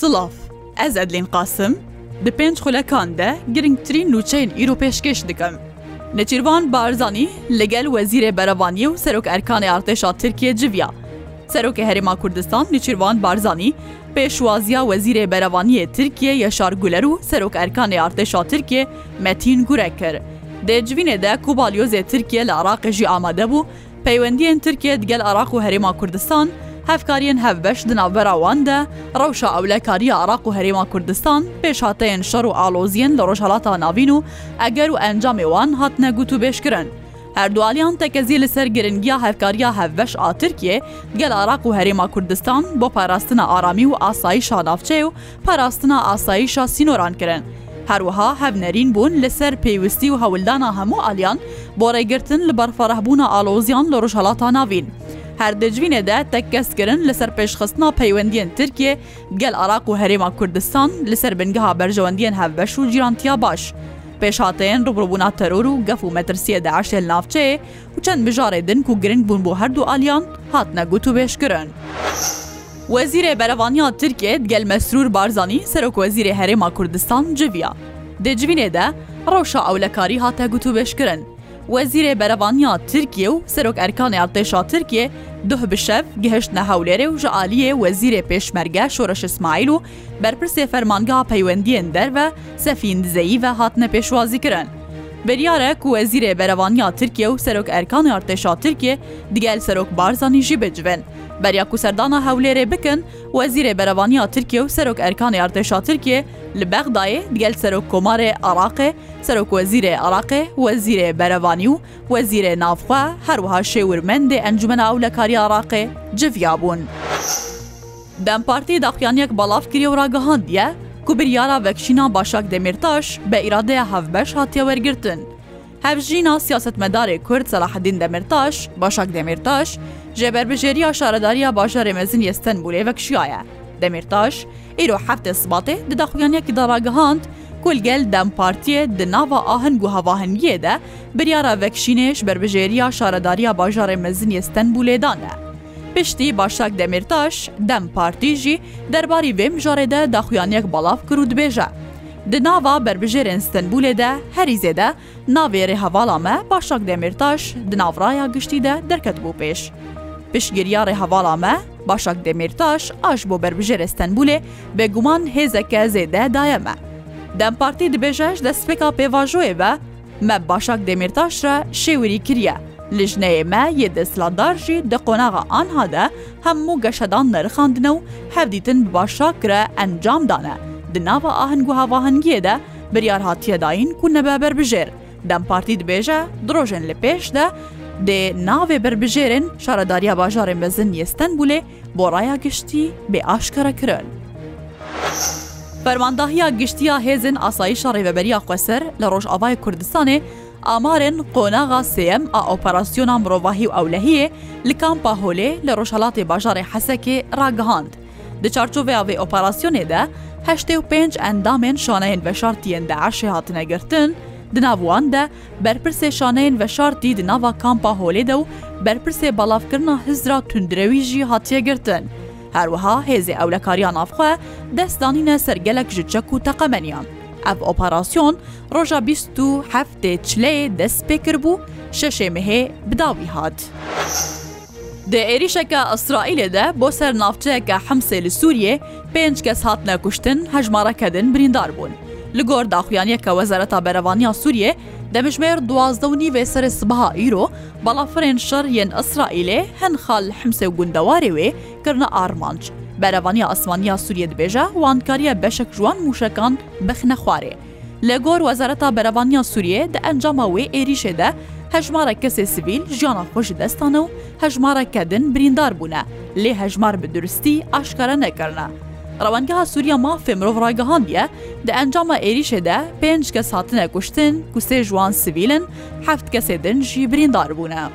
Silav, ez Edlên Qasim di pênc xulekan de girngtirîn nûçeyên îro pêşkêş dikim. Neçîrvan Barzanî li gel Wezîrê Berevaniyê û Serok Erkanê Artêşa Tirkiyê civiya. Serokê Herêma Kurdistan Nêçîrvan Barzanî pêşwaziya Wezîrê Berevaniyê Tirkiyê Yaşar Guler û Serok Erkanê Artêşa Tirkiyê Metîn Gurek kir. Dê civînê de ku balyozê Tirkiyê li Iraqê jî amade bû, Peywendiyên Tirkiye digel Iraq û Herêma Kurdistan, hevkariyên hevbeş di navbera wan de rewşa ewlekariya Iraq û Herêma Kurdistan, pêşhateyên şer û aloziyên li Rojhilata Navîn û eger û encamê wan hatine gotûbêjkirin. Her du aliyan tekezî li ser giringiya hevkariya hevbeş a Tirkiyê digel Iraq û Herêma Kurdistan bo parastina aramî û asayîşa navçeyê û parastina asayîşa sînoran kirin. Her wiha hev nerîn bûn li ser pêwistî û hewldana hemû aliyan bo rêgirtin li ber ferehbûna aloziyan li Rojhilata Navîn. Her di civînê de tekkes kirin li ser pêşxistina peywendiyên Tirkiyê bi gel Iraq û Herêma Kurdistan li ser bingeha berjewendiyên hevbeş û cîrantiya baş. Pêşhateyên rûbirûbûna teror û gef û metirsiyê DAIŞ'ê li navçeyê, û çend mijarê din ku giring bûn bo her du aliyan hatine gotûbêjkirin. Wezîrê Berevaniya Tirkiyê digel Mesrûr Barzanî, Serokwezîrê Herêma Kurdistan civiya. Di civînê de rewşa ewlekarî hate gotûbêjkirin. Wezîrê Berevaniya Tirkiyê û Serok Erkanê Ertêşa Tirkiyê duh bi şev gihiştine Hewlêrê û ji aliyê Wezîrê Pêşmerge Şoreş Îsmaîl û Berpirsê Fermangeha Peywendiyên Derve Sefîn Dizeyî ve hatine pêşwazîkirin. Biryar e ku Wezîrê Berevaniya Tirkiye û Serok Erkanê Artêşa Tirkiye digel Serok Barzanî jî bicivin. Beriya ku serdana Hewlêrê bikin, Wezîrê Berevaniya Tirkiye û Serok Erkanê Artêşa Tirkiye li Bexdayê digel Serok Komarê Iraqê, Serokwezîrê Iraqê, Wezîrê Berevanî û Wezîrê Navxwe herwiha şêwirmendê Encûmena Ewlekariya Iraqê civiyabûn. Dem Partî daxuyaniyek belav kiriye û ragihandiye ku biryara vekişîna Başak Demîrtaş be îradeya hevbeş hatiye wergirtin. Hevjîna siyasetmedarê Kurd Selahedîn Demîrtaş, Başak Demîrtaş, jê berbijêriya Şaredariya Bajarê Mezin yê Stenbûlê vekişiyaye. Demîrtaş îro heftê sibatê di daxuyaniyekî de ragihand ku li gel Dem Partiyê di nava ahing û hevahingiyê de biryara vekişînê ji berbijêriya Şaredariya Bajarê Mezin yê Stenbûlê dane. Piştî Başak Demîrtaş, dem Partî jî derbarî vê mijarê de daxuyaniyek belav kir û dibêje, Di nava berbijêrên Stenbûlê de herî zêde navê rêhevala me Başak Demîrtaş di nav raya giştî de derketibû pêş. Piştgiriya rêhevala me Başak Demîrtaş a ji bo berbijêrê Stenbûlê bêguman hêzeke zêde daye me. Dem Partî dibêje ji destpêka pêvajoyê ve, Me Başak Demîrtaş re şêwirî kiriye. Lijneyê me yê desthilatdar jî di qonaxa anha de hemû geşedan nerixandine û hevdîtin bi Başak re encam dane. Di nava aheng û hevahengiyê de biryar hatiye dayîn ku nebe berbijêr. Dem Partî dibêje di rojên li pêş de dê navê berbijêrên Şaredariya Bajarên Mezin yê Stenbûlê bo raya giştî bê aşkerekirin. Fermandahiya Giştî ya Hêzên Asayîşa Rêveberiya Xweser li Rojavayê Kurdistanê amarên qonaxa sêyem a operasyona mirovahî û ewlehiyê li Kampa Holê li rojhilatê bajarê Hesekê ragihand. Di çarçoveya vê operasyonê de heştê û pênc endamên şaneyên veşartiyên DAIŞ'ê hatine girtin, di nav wan de Berpirsê şaneyên veşartî di nava Kampa Holê de û berpirsê balavkirina hizra tundrewî jî hatiye girtin. Her wiha hêzê ewlekariya navxwe dest danîne ser gelek ji çek û teqemeniyan. Ev operasyon roja bîst û heftê Çileyê dest pê kiribû, şeşê Mehê bi dawî hat. Di êrîşeke Îsraîlê de bo ser navçeyeke Himsê li Sûriyê pênc kes hatine kuştin, hejmareke din birîndar bûn. Li gor daxuyaniyeke Wezareta Berevaniya Sûriyê, demjimêr duwazdeh û nîvê serê sibeha îro balafirên şer yên Îsraîlê hin xal li Himsê û gundewarê wê kirine armanc. Berevaniya Asmaniya Sûriyê dibêje wan kariye beşek ji wan mûşekan bixine xwarê. Li gor Wezareta Berevaniya Sûriyê di encama wê êrîşê de hejmarek kesê sivîl jiyana xwe ji dest dane û hejmareke din birîndar bûne, lê hejmar bi duristî aşkare nekirine. Rewengeha Sûriya Mafê Mirov ragihandiye, di encama êrîşê de pênc kes hatine kuştin ku sê ji wan sivîl in, heft kesê din jî birîndar bûne.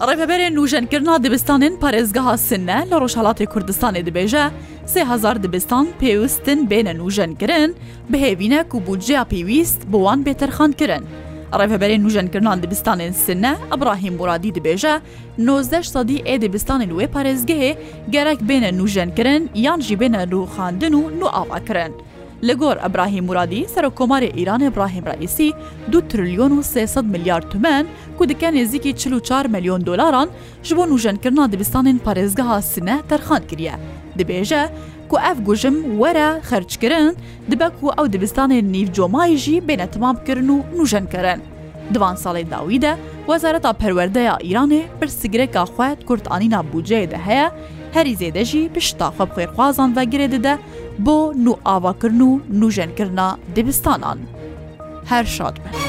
Rêveberê Nûjenkirina Dibistanên Parêzgeha Sinne li Rojhilatê Kurdistanê dibêje, Sê hezar dibistan pêwist din bêne nûjenkirin, bihêvîne ku bûdceya pêwîst bi wan bê terxankirin. Rêveberê Nûjenkirina Dibistanên Sine Ibrahîm Muradî dibêje, nozdeh sedî ê dibistanên wê parêzgehê gerek bêne nûjenkirin yan jî bêne rûxandin û nû avakirin. Li gor Ibrahîm Muradî, Serokkomarê Îranê Ibrahîm Reîsî du trilyon û sê sed milyar tûmen ku dike nêzîkî çil û çar milyon dolaran ji bo nûjenkirina dibistanên parêzgeha Sine terxan kiriye. Dibêje ku ev gujm were xerckirin, dibe ku ew dibistanên nîvcomayî jî bêne timamkirin û nûjenkirin. Di van salên dawî de Wezareta Perwerde ya Îranê pirsgirêka xwe di kurtanîna bûceyê de heye, herî zêde jî pişta xwe bi xêrxwazan ve girê dide bo nûavakirin û nûjenkirina dibistanan. Her şad bin.